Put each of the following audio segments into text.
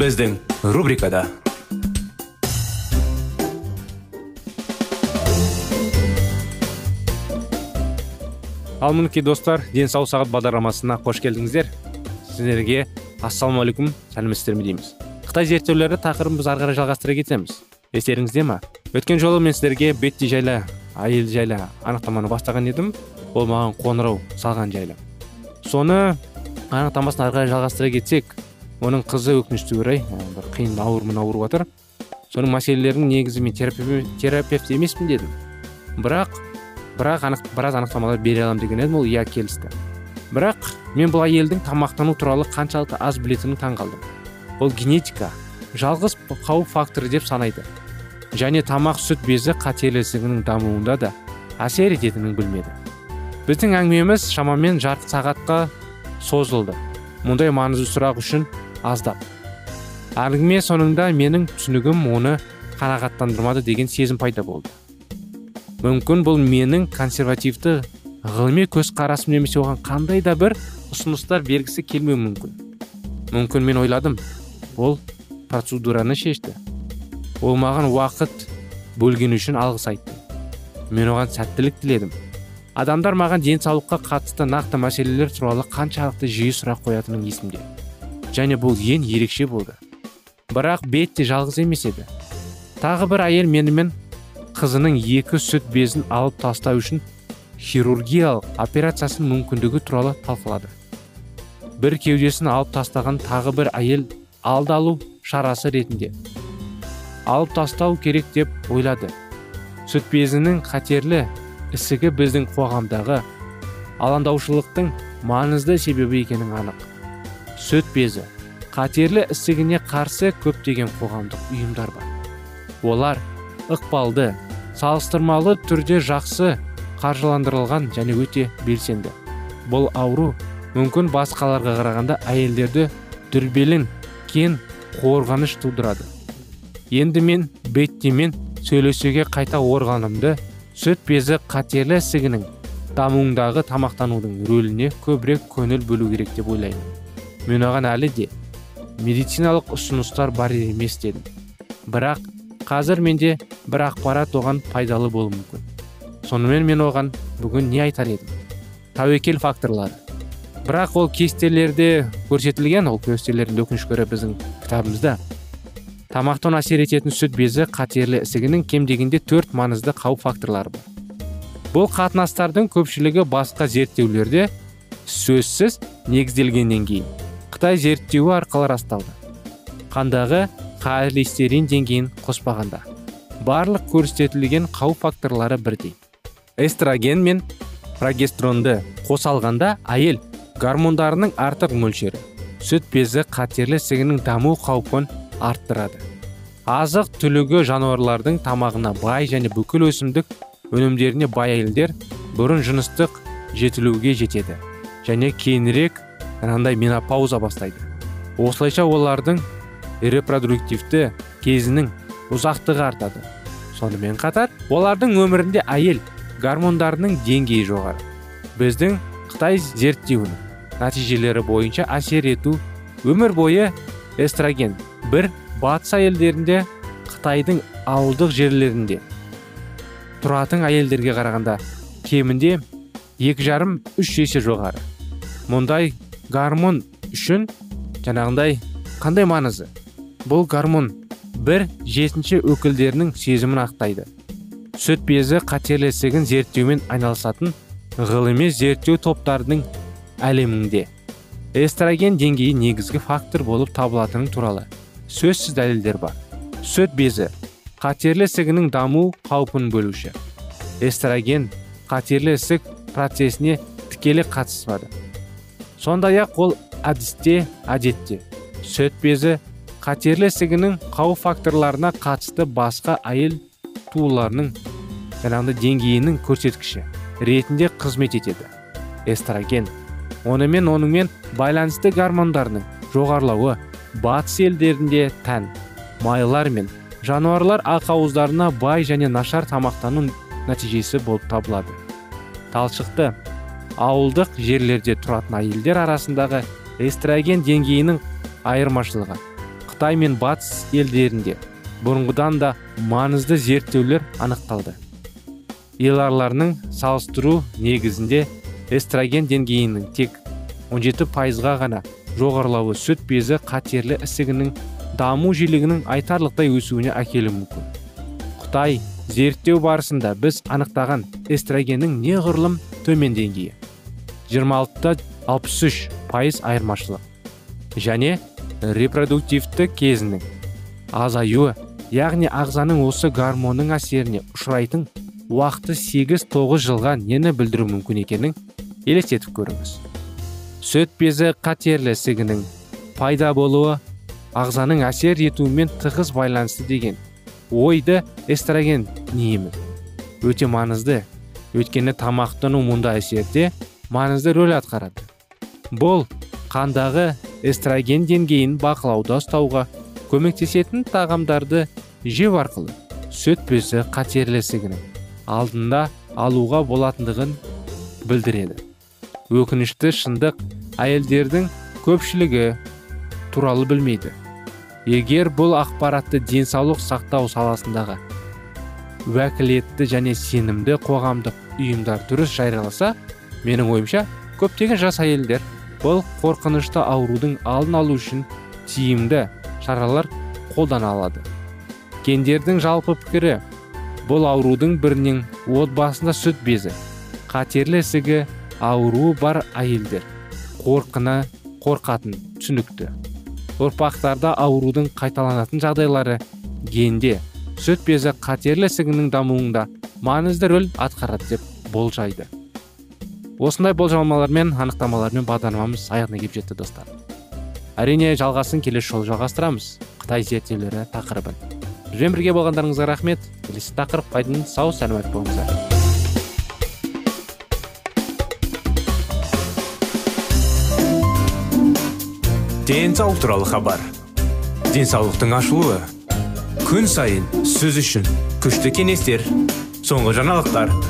Біздің рубрикада ал мінекей достар денсаулық сағат бағдарламасына қош келдіңіздер сіздерге ассалаумағалейкум сәлеметсіздер ме дейміз қытай зерттеулері тақырыбын біз ары қарай жалғастыра кетеміз естеріңізде ма өткен жолы мен сіздерге бетти жайлы әйел жайлы анықтаманы бастаған едім ол маған қоңырау салған жайлы соны анықтамасын ары қарай жалғастыра кетсек оның қызы өкінішке орай бір қиын аурумен ауырып жатыр соның мәселелерінің негізі мен терапевт емеспін дедім. Бірақ бірақ анық, біраз анықтамалар бере аламын деген едім ол иә келісті. Бірақ мен бұл әйелдің тамақтану туралы қаншалықты аз білетінін таң қалдым ол генетика жалғыз қауіп факторы деп санайды. Және тамақ сүт безі қателі ісігінің дамуында да әсер ететінін білмеді. Біздің әңгімеміз шамамен жарты сағатқа созылды. Мұндай маңызды сұрақ үшін аздап. Әңгіме соңында менің түсінігім оны қанағаттандырмады деген сезім пайда болды. Мүмкін бұл менің консервативті ғылыми көзқарасым немесе оған қандай да бір ұсыныстар бергісі келмеуі мүмкін. Мүмкін мен ойладым ол процедураны шешті. Ол маған уақыт бөлгені үшін алғыс айтты. Мен оған сәттілік тіледім. Адамдар маған денсаулыққа қатысты нақты мәселелер туралы қаншалықты жиі сұрақ қоятыным есімде. Және бұл ең ерекше болды. Бірақ бетти жалғыз емес еді. Тағы бір әйел менімен қызының екі сүт безін алып тастау үшін хирургиялық операциясының мүмкіндігі туралы талқылады. Бір кеудесін алып тастаған тағы бір әйел алды алу шарасы ретінде. Алып тастау керек деп ойлады. Сүт безінің қатерлі ісігі біздің қоғамдағы алаңдаушылықтың маңызды себебі екенін анық. Сүт безі қатерлі ісігіне қарсы көптеген қоғамдық ұйымдар бар. Олар ықпалды салыстырмалы түрде жақсы қаржыландырылған және өте белсенді. Бұл ауру мүмкін басқаларға қарағанда әйелдерді дүрбелең кен қорғаныш тудырады. Енді мен беттимен сөйлесуге қайта орғанымды сүт безі қатерлі ісігінің дамуындағы тамақтанудың рөліне көбірек көңіл бөлу керек деп ойлаймын. Мен оған әлі де медициналық ұсыныстар бар емес дедім. Бірақ қазір менде бір ақпарат оған пайдалы болуы мүмкін. Сонымен мен оған бүгін не айтар едім? Тәуекел факторлары. Бірақ ол кестелерде көрсетілген ол кестелердің өкінішке орай біздің кітабымызда. Тамақтан әсер ететін сүт безі қатерлі ісігінің кем дегенде төрт маңызды қауіп факторлары бар. Бұл қатынастардың көпшілігі басқа зерттеулерде сөзсіз негізделгеннен кейін. Қытай зерттеуі арқылы расталды. Қандағы холестерин деңгейін қоспағанда барлық көрсетілген қауіп факторлары бірдей. Эстроген мен прогестеронды қоса алғанда әйел гормондарының артық мөлшері сүт безі қатерлі ісігінің даму қаупін арттырады. Азық түлігі жануарлардың тамағына бай және бүкіл өсімдік өнімдеріне бай әйелдер бұрын жыныстық жетілуге жетеді және кейінірек мынандай менопауза бастайды. Осылайша олардың репродуктивті кезінің ұзақтығы артады. Сонымен қатар олардың өмірінде әйел гормондарының деңгейі жоғары. Біздің қытай зерттеуінің нәтижелері бойынша әсер ету өмір бойы эстроген бір батыс әйелдерінде қытайдың ауылдық жерлерінде тұратын әйелдерге қарағанда кемінде екі жарым үш есе жоғары. Мұндай гормон үшін жаңағындай қандай маңызы? Бұл гормон бір жетінші өкілдерінің сезімін ақтайды. Сүт безі қатерлі ісігін зерттеумен айналысатын ғылыми зерттеу топтарының әлемінде. Эстроген деңгейі негізгі фактор болып табылатыны туралы сөзсіз дәлелдер бар. Сүт безі қатерлі ісігінің даму қаупін бөлуші. Эстроген қатерлі ісік процесіне тікелей қатыспады. Сондай ақ ол әдісте әдетте сүт безі қатерлі ісігінің қауіп факторларына қатысты басқа әйел туыларының жаңағыдай деңгейінің көрсеткіші ретінде қызмет етеді. Эстроген онымен онымен байланысты гормондарының жоғарылауы батыс елдерінде тән. Майлар мен жануарлар ақауыздарына бай және нашар тамақтану нәтижесі болып табылады. Талшықты ауылдық жерлерде тұратын әйелдер арасындағы эстроген деңгейінің айырмашылығы қытай мен батыс елдерінде бұрынғыдан да маңызды зерттеулер анықталды. Еларларының салыстыру негізінде эстроген деңгейінің тек 17 пайызға ғана жоғарылауы сүт безі қатерлі ісігінің даму жиілігінің айтарлықтай өсуіне әкелуі мүмкін. Қытай зерттеу барысында біз анықтаған эстрогеннің неғұрлым төмен деңгейі. 26-та 63 пайыз айырмашылық. Және репродуктивті кезінің азаюы яғни ағзаның осы гормонның әсеріне ұшырайтын уақыты 8-9 жылға нені білдіру мүмкін екенін елестетіп көріңіз. Сүт безі қатерлі ісігінің пайда болуы ағзаның әсер етуімен тығыз байланысты деген ойды эстроген неемін өте маңызды. Өйткені тамақтану мұнда әсерде маңызды рөл атқарады. Бұл қандағы эстроген деңгейін бақылауда ұстауға көмектесетін тағамдарды жеу арқылы сүт безі қатерлі ісігінің алдында алуға болатындығын білдіреді. Өкінішті шындық әйелдердің көпшілігі туралы білмейді. Егер бұл ақпаратты денсаулық сақтау саласындағы уәкілетті және сенімді қоғамдық ұйымдар дұрыс жарияласа менің ойымша көптеген жас әйелдер бұл қорқынышты аурудың алдын алу үшін тиімді шаралар қолдана алады. Гендердің жалпы пікірі бұл аурудың бірінен отбасында сүт безі қатерлі ісігі ауруы бар әйелдер қорқына қорқатын түсінікті. Ұрпақтарда аурудың қайталанатын жағдайлары генде сүт безі қатерлі ісігінің дамуында маңызды рөл атқарады деп болжайды. Осындай болжамалармен анықтамалармен бағдарламамыз аяғына келіп жетті достар. Әрине жалғасын келесі жолы жалғастырамыз. Қытай зерттеулері тақырыбын. Бізбен бірге болғандарыңызға рахмет. Келесі тақырыпқа дейін сау сәлемет болыңыздар. Денсаулық туралы хабар. Денсаулықтың ашылуы. Күн сайын сөз үшін күшті кеңестер соңғы жаңалықтар.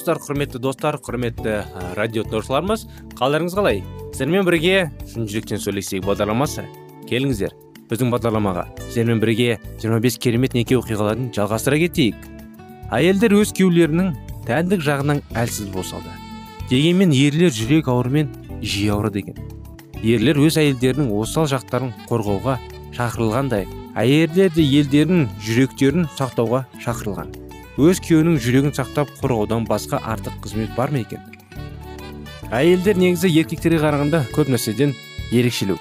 Армысыздар құрметті достар құрметті радио тыңдаушыларымыз қалдарыңыз қалай? Сіздермен бірге шын жүректен сөйлесейік бағдарламасы. Келіңіздер. Біздің бағдарламаға сіздермен бірге 25 керемет неке оқиғаларын жалғастыра кетейік. Әйелдер өз күйеулерінің тәндік жағынан әлсіз болса да дегенмен ерлер жүрек ауруымен жиі ауырады екен. Ерлер өз әйелдерінің осал жақтарын қорғауға шақырылғандай әйелдер де елдерінің жүректерін сақтауға шақырылған. Өз күйеуінің жүрегін сақтап қорғаудан басқа артық қызмет бар ма екен? Әйелдер негізі еркектерге қарағанда көп нәрседен ерекшелеу.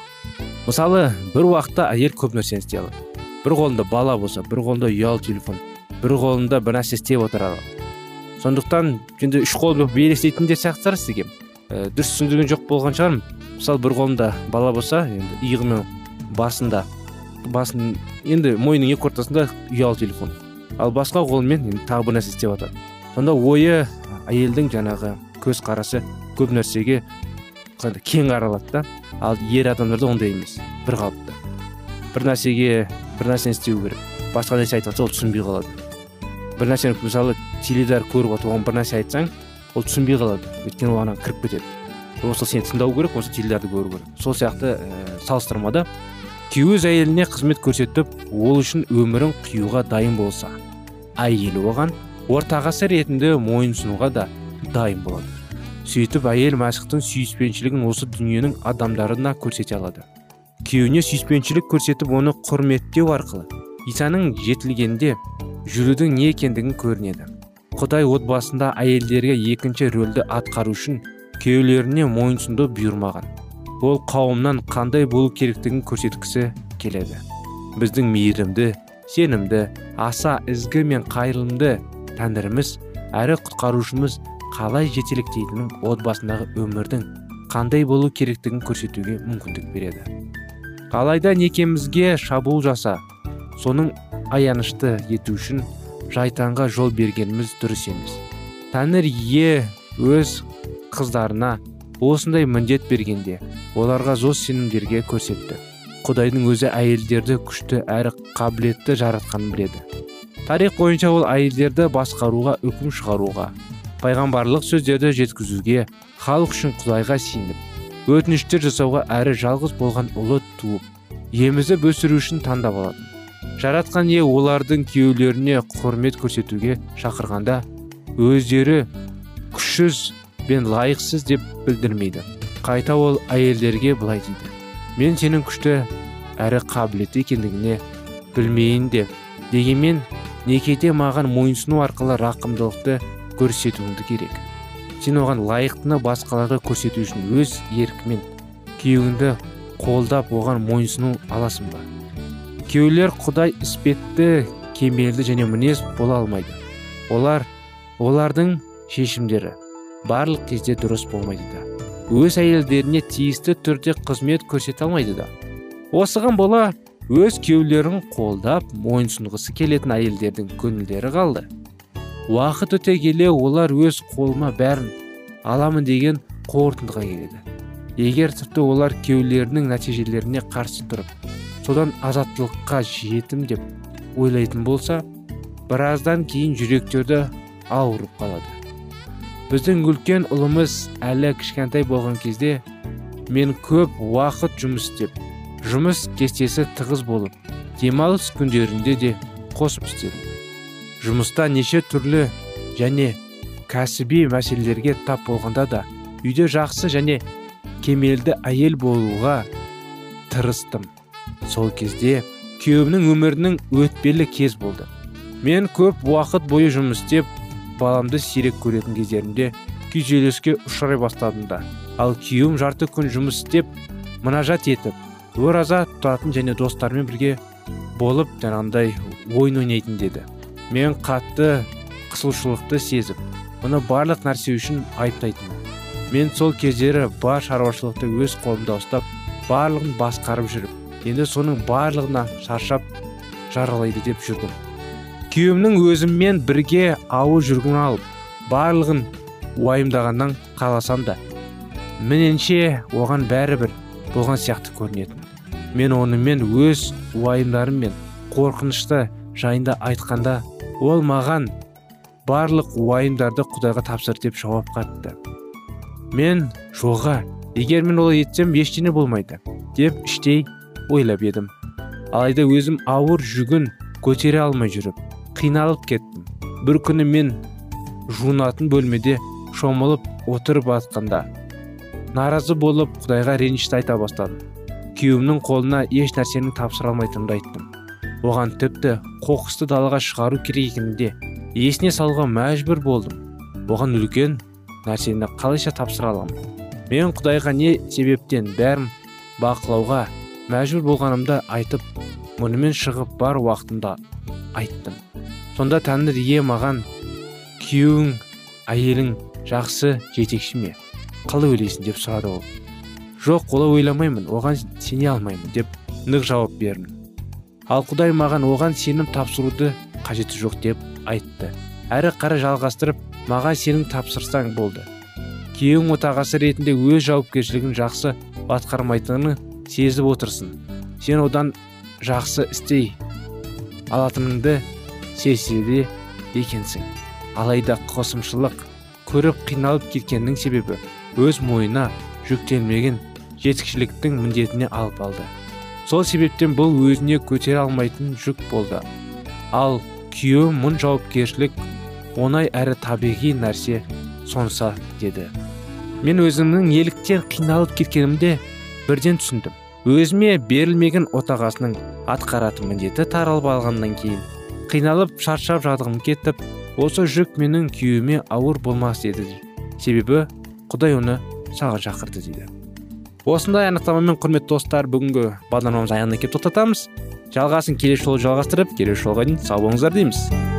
Мысалы бір уақытта әйел көп нәрсені істей алады. Бір қолында бала болса бір қолында ұялы телефон бір қолында бір нәрсе істеп отырады сондықтан енді үш қол болып елестейтін де сияқтысыздар сізге ә, дұрыс түсіндірген жоқ болған шығармын мысалы бір қолында бала болса енді иығымен басында басын енді мойнының екі ортасында ұялы телефон. Ал басқа қолымен енді тағы бір нәрсе істеп жатады сонда ойы әйелдің жаңағы көзқарасы көп нәрсеге кең қаралады да. Ал ер адамдарда ондай емес бір қалыпты. Бір нәрсеге бір нәрсені істеу керек. Басқа нәрсе айтып жатса ол түсінбей қалады. Бір нәрсені мысалы теледидар көріп отыр оған бір нәрсе айтсаң ол түсінбей қалады. Өйткені ол ана кіріп кетеді. Болмаса сені тыңдау керек болмаса теледидарды көру керек. Сол сияқты ә, салыстырмада күйеу өз әйеліне қызмет көрсетіп ол үшін өмірін қиюға дайын болса. Әйелі оған ортағасы ретінде мойынсұнуға да дайын болады. Сөйтіп әйел мәшықтың сүйіспеншілігін осы дүниенің адамдарына көрсете алады. Күйеуіне сүйіспеншілік көрсетіп оны құрметтеу арқылы исаның жетілгенде жүрудің не екендігін көрінеді. Құдай отбасында әйелдерге екінші рөлді атқару үшін күйеулеріне мойынсұнуды бұйырмаған. Ол қауымнан қандай болу керектігін көрсеткісі келеді. Біздің мейірімді сенімді аса ізгі мен қайырымды тәңіріміз әрі құтқарушымыз қалай жетелектейтінін отбасындағы өмірдің қандай болу керектігін көрсетуге мүмкіндік береді. Алайда некемізге шабуыл жаса соның аянышты ету үшін жайтанға жол бергеніміз дұрыс емес. Тәңір ие өз қыздарына осындай міндет бергенде оларға зор сенімдерге көрсетті. Құдайдың өзі әйелдерді күшті әрі қабілетті жаратқанын біледі. Тарих бойынша ол әйелдерді басқаруға үкім шығаруға пайғамбарлық сөздерді жеткізуге халық үшін құдайға сеніп өтініштер жасауға әрі жалғыз болған ұлы туып емізіп өсіру үшін таңдап алатын. Жаратқан ие олардың күйеулеріне құрмет көрсетуге шақырғанда өздері күшсіз бен лайықсыз деп білдірмейді. Қайта ол әйелдерге былай дейді. Мен сенің күшті әрі қабілетті екендігіне білмейін деп дегенмен некеде маған мойынсыну арқылы рақымдылықты көрсетуіңді керек. Сен оған лайықтыны басқаларға көрсету үшін өз еркімен күйеуіңді қолдап оған мойынсыну аласың ба? Күйеулер құдай іспетті кемелді және мінез бола алмайды. Олар олардың шешімдері. Барлық кезде дұрыс болмайды да. Өз әйелдеріне тиісті түрде қызмет көрсете алмайды да. Осыған бола өз күйеулерін қолдап мойынсұнғысы келетін әйелдердің көңілдері қалды. Уақыт өте келе олар өз қолыма бәрін аламын деген қорытындыға келеді. Егер тіпті олар күйеулерінің нәтижелеріне қарсы тұрып содан азаттылыққа жетім деп ойлайтын болса біраздан кейін жүректерді ауырып қалады. Біздің үлкен ұлымыз әлі кішкентай болған кезде мен көп уақыт жұмыс істеп жұмыс кестесі тығыз болып демалыс күндерінде де қосып істедім. Жұмыста неше түрлі және кәсіби мәселелерге тап болғанда да үйде жақсы және кемелді әйел болуға тырыстым. Сол кезде күйеуімнің өмірінің өтпелі кез болды. Мен көп уақыт бойы жұмыс істеп баламды сирек көретін кездерімде күйзеліске ұшырай бастадым да. Ал күйеуім жарты күн жұмыс істеп мұнажат етіп ораза тұтатын және достарымен бірге болып жаңағындай ойын ойнайтын деді. Мен қатты қысылшылықты сезіп мұны барлық нәрсе үшін айыптайтынмын. Мен сол кездері бар шаруашылықты өз қолымда ұстап барлығын басқарып жүріп енді соның барлығына шаршап жаралайды деп жүрдім. Күйеуімнің өзіммен бірге ауыр жүргін алып барлығын уайымдағаннан қаласам да меніңше оған бәрібір болған сияқты көрінетін. Мен онымен өз уайымдарым мен қорқынышты жайында айтқанда ол маған барлық уайымдарды құдайға тапсыр деп жауап қатты. Мен жоға егер мен олай етсем ештеңе болмайды деп іштей ойлап едім. Алайда өзім ауыр жүгін көтере алмай жүріп қиналып кеттім бір күні мен жуынатын бөлмеде шомылып отырып атқанда наразы болып құдайға ренішті айта бастадым. Күйеуімнің қолына еш нәрсені тапсыра алмайтынымды айттым. Оған тіпті қоқысты далаға шығару керек екенін есіне салуға мәжбүр болдым. Оған үлкен нәрсені қалайша тапсыра аламын? Мен құдайға не себептен бәрін бақылауға мәжбүр болғанымды айтып мұнымен шығып бар уақытымда айттым. Сонда тәңір ие маған күйеуің әйелің жақсы жетекші ме? Қалай ойлайсың деп сұрады ол. Жоқ олай ойламаймын оған сене алмаймын деп нық жауап бердім. Ал құдай маған оған сенім тапсыруды қажеті жоқ деп айтты. Әрі қарай жалғастырып маған сенім тапсырсаң болды. Күйеуің отағасы ретінде өз жауапкершілігін жақсы атқармайтынын сезіп отырсын сен одан жақсы істей. Алатыныңды сезеді екенсің. Алайда қосымшылық көріп қиналып кеткеннің себебі өз мойнына жүктелмеген жетікшіліктің міндетіне алып алды. Сол себептен бұл өзіне көтере алмайтын жүк болды. Ал күйеуі мұн жауапкершілік оңай әрі табиғи нәрсе сонса деді. Мен өзімнің неліктен қиналып кеткенімде бірден түсіндім. Өзіме берілмеген отағасының атқаратын міндеті таралып алғаннан кейін қиналып шаршап жатқым кетіп осы жүк менің күйеуіме ауыр болмас еді себебі құдай оны саған шақырды дейді. Осындай анықтамамен құрметті достар бүгінгі бағдарламамыз аяғына келіп тоқтатамыз. Жалғасын келесі жолы жалғастырып келесі жолға дейін сау болыңыздар дейміз.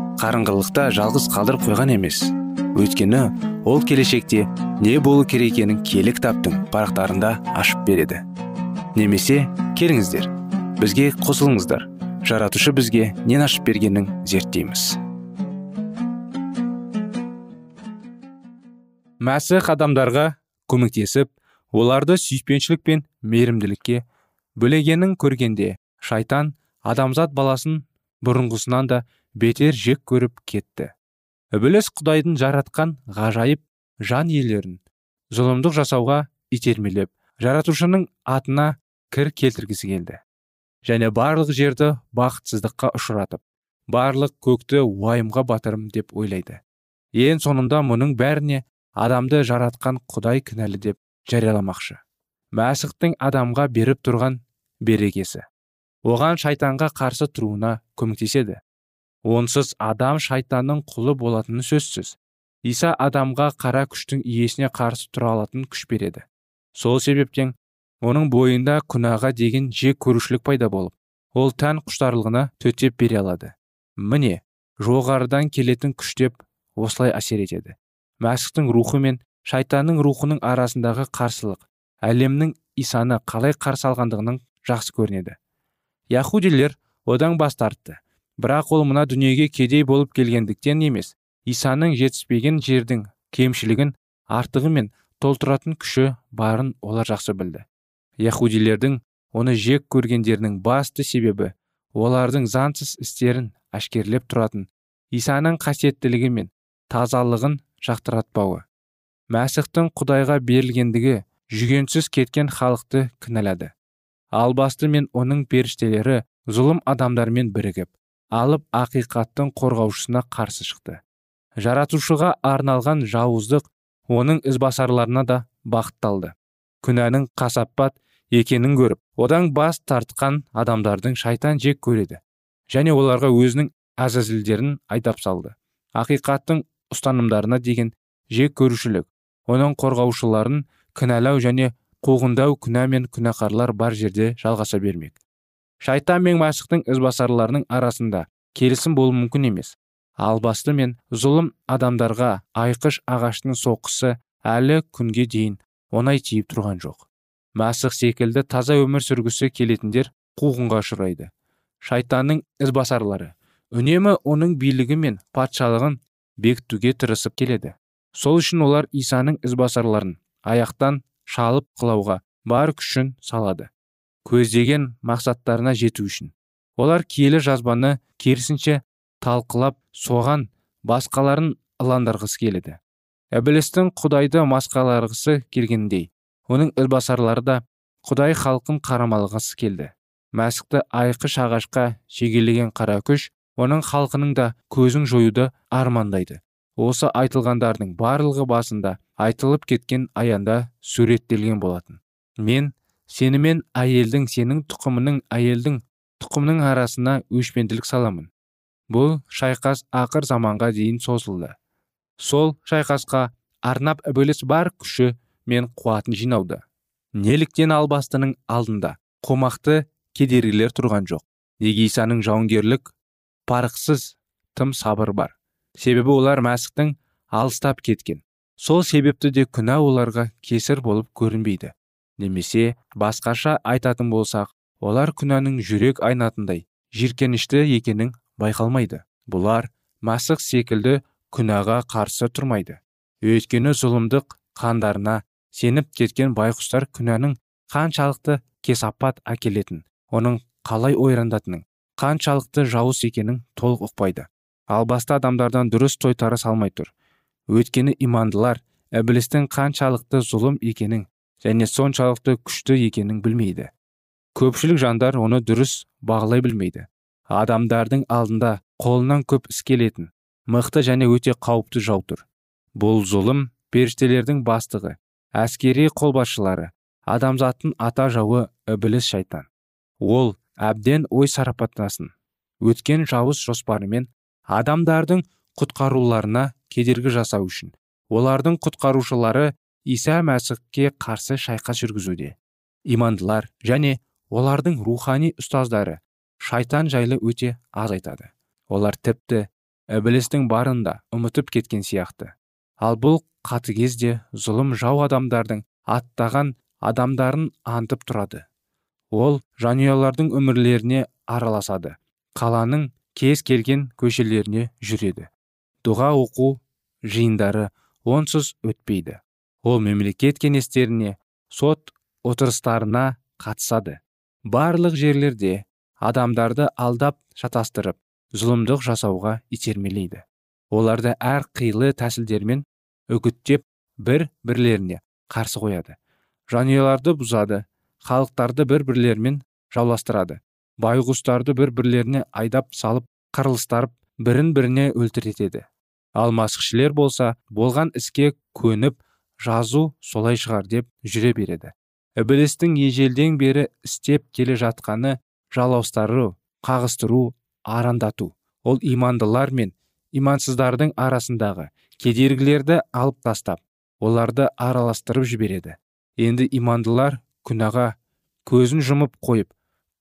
қарыңғылықта жалғыз қалдырып қойған емес. Өйткені ол келешекте не болу керек екенін киелі кітаптың парақтарында ашып береді. Немесе келіңіздер бізге қосылыңыздар. Жаратушы бізге нен ашып бергенін зерттейміз. Мәсіх адамдарға көмектесіп оларды сүйіспеншілік пен мейірімділікке бөлегенін көргенде шайтан адамзат баласын бұрынғысынан да бетер жек көріп кетті. Ібіліс құдайдың жаратқан ғажайып жан иелерін зұлымдық жасауға итермелеп жаратушының атына кір келтіргісі келді. Және барлық жерді бақытсыздыққа ұшыратып барлық көкті уайымға батырым деп ойлайды. Ең соңында мұның бәріне адамды жаратқан құдай кінәлі деп жарияламақшы. Мәсіхтің адамға беріп тұрған берекесі. Оған шайтанға қарсы тұруына көмектеседі. Онсыз адам шайтанның құлы болатыны сөзсіз. Иса адамға қара күштің иесіне қарсы тұра алатын күш береді. Сол себептен оның бойында күнәға деген жек көрушілік пайда болып ол тән құштарлығына төтеп бере алады. Міне жоғарыдан келетін күштеп осылай әсер етеді. Мәсіхтің рухы мен шайтанның рухының арасындағы қарсылық әлемнің исаны қалай қарсы алғандығының жақсы көрінеді. Яхудилер одан бас тартты. Бірақ ол мына дүниеге кедей болып келгендіктен емес исаның жетіспеген жердің кемшілігін артығы мен толтыратын күші барын олар жақсы білді. Яхудилердің оны жек көргендерінің басты себебі олардың заңсыз істерін әшкерлеп тұратын исаның қасиеттілігі мен тазалығын жақтыратпауы. Мәсіхтің құдайға берілгендігі жүгенсіз кеткен халықты кінәлады. Албасты мен оның періштелері зұлым адамдармен бірігіп алып ақиқаттың қорғаушысына қарсы шықты. Жаратушыға арналған жауыздық оның ізбасарларына да бағытталды. Күнәнің қасаппат екенін көріп одан бас тартқан адамдардың шайтан жек көреді және оларға өзінің әзәзілдерін айдап салды. Ақиқаттың ұстанымдарына деген жек көрушілік оның қорғаушыларын кінәлау және қуғындау күнә мен күнәқарлар бар жерде жалғаса бермек. Шайтан мен мәсіхтің ізбасарларының арасында келісім болу мүмкін емес. Албасты мен зұлым адамдарға айқыш ағаштың соққысы әлі күнге дейін оңай тиіп тұрған жоқ. Мәсіх секілді таза өмір сүргісі келетіндер қуғынға ұшырайды. Шайтанның ізбасарлары үнемі оның билігі мен патшалығын бекітуге тырысып келеді. Сол үшін олар исаның ізбасарларын аяқтан шалып қылауға бар күшін салады. Көздеген мақсаттарына жету үшін. Олар киелі жазбаны керісінше талқылап соған басқаларын ыландырғысы келеді. Ібілістің құдайды масқаларғысы келгендей оның ілбасарлары да құдай халқын қарамалғысы келді. Мәсікті айқыш ағашқа шегелеген қара күш оның халқының да көзін жоюды армандайды. Осы айтылғандардың барлығы басында айтылып кеткен аянда суреттелген болатын. Мен сенімен әйелдің сенің тұқымының әйелдің тұқымның арасына өшпенділік саламын. Бұл шайқас ақыр заманға дейін созылды. Сол шайқасқа арнап ібіліс бар күші мен қуатын жинауда неліктен албастының алдында қомақты кедергілер тұрған жоқ. Неге исаның жауынгерлік парықсыз тым сабыр бар. Себебі олар мәсіхтің алыстап кеткен. Сол себепті де күнә оларға кесір болып көрінбейді. Немесе басқаша айтатын болсақ олар күнәнің жүрек айнатындай жиіркенішті екенін байқалмайды. Бұлар масық секілді күнәға қарсы тұрмайды. Өйткені зұлымдық қандарына сеніп кеткен байқұстар күнәнің қаншалықты кесапат әкелетін оның қалай ойрандатынын қаншалықты жауыз екенін толық ұқпайды. Ал баста адамдардан дұрыс тойтары салмай тұр. Өйткені имандылар ібілістің қаншалықты зұлым екенін және соншалықты күшті екенін білмейді. Көпшілік жандар оны дұрыс бағалай білмейді. Адамдардың алдында қолынан көп іс келетін мықты және өте қауіпті жау тұр. Бұл зұлым періштелердің бастығы әскери қолбасшылары адамзаттың ата жауы ібіліс шайтан. Ол әбден ой сарапатынасын өткен жауыз жоспарымен адамдардың құтқаруларына кедергі жасау үшін. Олардың құтқарушылары иса мәсіхке қарсы шайқас жүргізуде. Имандылар және олардың рухани ұстаздары шайтан жайлы өте аз айтады. Олар тіпті ібілістің барын да ұмытып кеткен сияқты. Ал бұл қатыгез де зұлым жау адамдардың аттаған адамдарын антып тұрады. Ол жанұялардың өмірлеріне араласады қаланың кез келген көшелеріне жүреді. Дұға оқу жиындары онсыз өтпейді. Ол мемлекет кеңестеріне сот отырыстарына қатысады. Барлық жерлерде адамдарды алдап шатастырып зұлымдық жасауға итермелейді. Оларды әр қилы тәсілдермен үгіттеп бір бірлеріне қарсы қояды. Жанұяларды бұзады халықтарды бір бірлерімен жауластырады. Байғұстарды бір бірлеріне айдап салып қырылыстарып бірін біріне өлтіретеді ал масқішілер болса болған іске көніп жазу солай шығар деп жүре береді. Ібілістің ежелден бері істеп келе жатқаны жалаустыру қағыстыру арандату ол имандылар мен имансыздардың арасындағы кедергілерді алып тастап оларды араластырып жібереді. Енді имандылар күнәға көзін жұмып қойып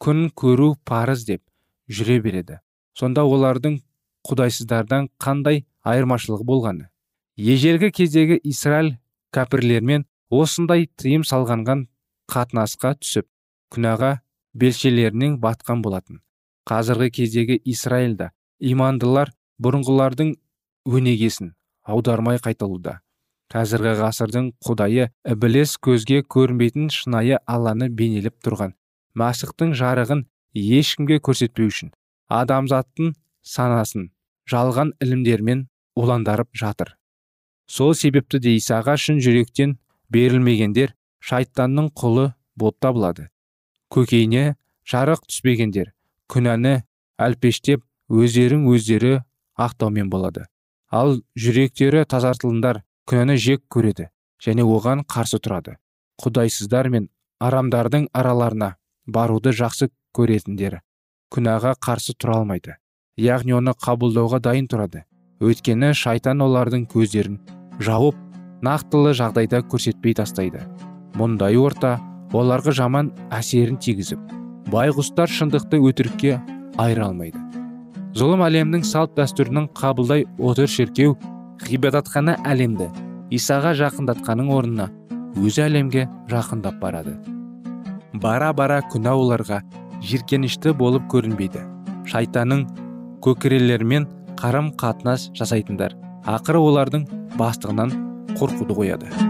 күн көру парыз деп жүре береді. Сонда олардың құдайсыздардан қандай айырмашылығы болғаны. Ежелгі кездегі израиль кәпірлермен осындай тыйым салғанған қатынасқа түсіп күнәға белшелерінен батқан болатын. Қазіргі кездегі израильда имандылар бұрынғылардың өнегесін аудармай қайталуда. Қазіргі ғасырдың құдайы ібіліс көзге көрінбейтін шынайы алланы бейнелеп тұрған. Мәсіхтің жарығын ешкімге көрсетпеу үшін адамзаттың санасын жалған ілімдермен уландарып жатыр. Сол себепті де исаға шын жүректен берілмегендер шайтанның құлы болып табылады. Көкейіне жарық түспегендер күнәні әлпештеп өздерің өздері ақтаумен болады. Ал жүректері тазартылындар күнәні жек көреді және оған қарсы тұрады. Құдайсыздар мен арамдардың араларына баруды жақсы көретіндер күнәға қарсы тұра алмайды. Яғни оны қабылдауға дайын тұрады. Өйткені шайтан олардың көздерін жауып нақтылы жағдайда көрсетпей тастайды. Мұндай орта оларға жаман әсерін тигізіп байғұстар шындықты өтірікке айыра алмайды. Зұлым әлемнің салт дәстүрінің қабылдай отыр шіркеу ғибадатхана әлемді исаға жақындатқаның орнына өзі әлемге жақындап барады. Бара бара күнә оларға жиіркенішті болып көрінбейді. Шайтанның көкірелерімен қарым қатынас жасайтындар. Ақыры олардың бастығынан қорқуды қояды.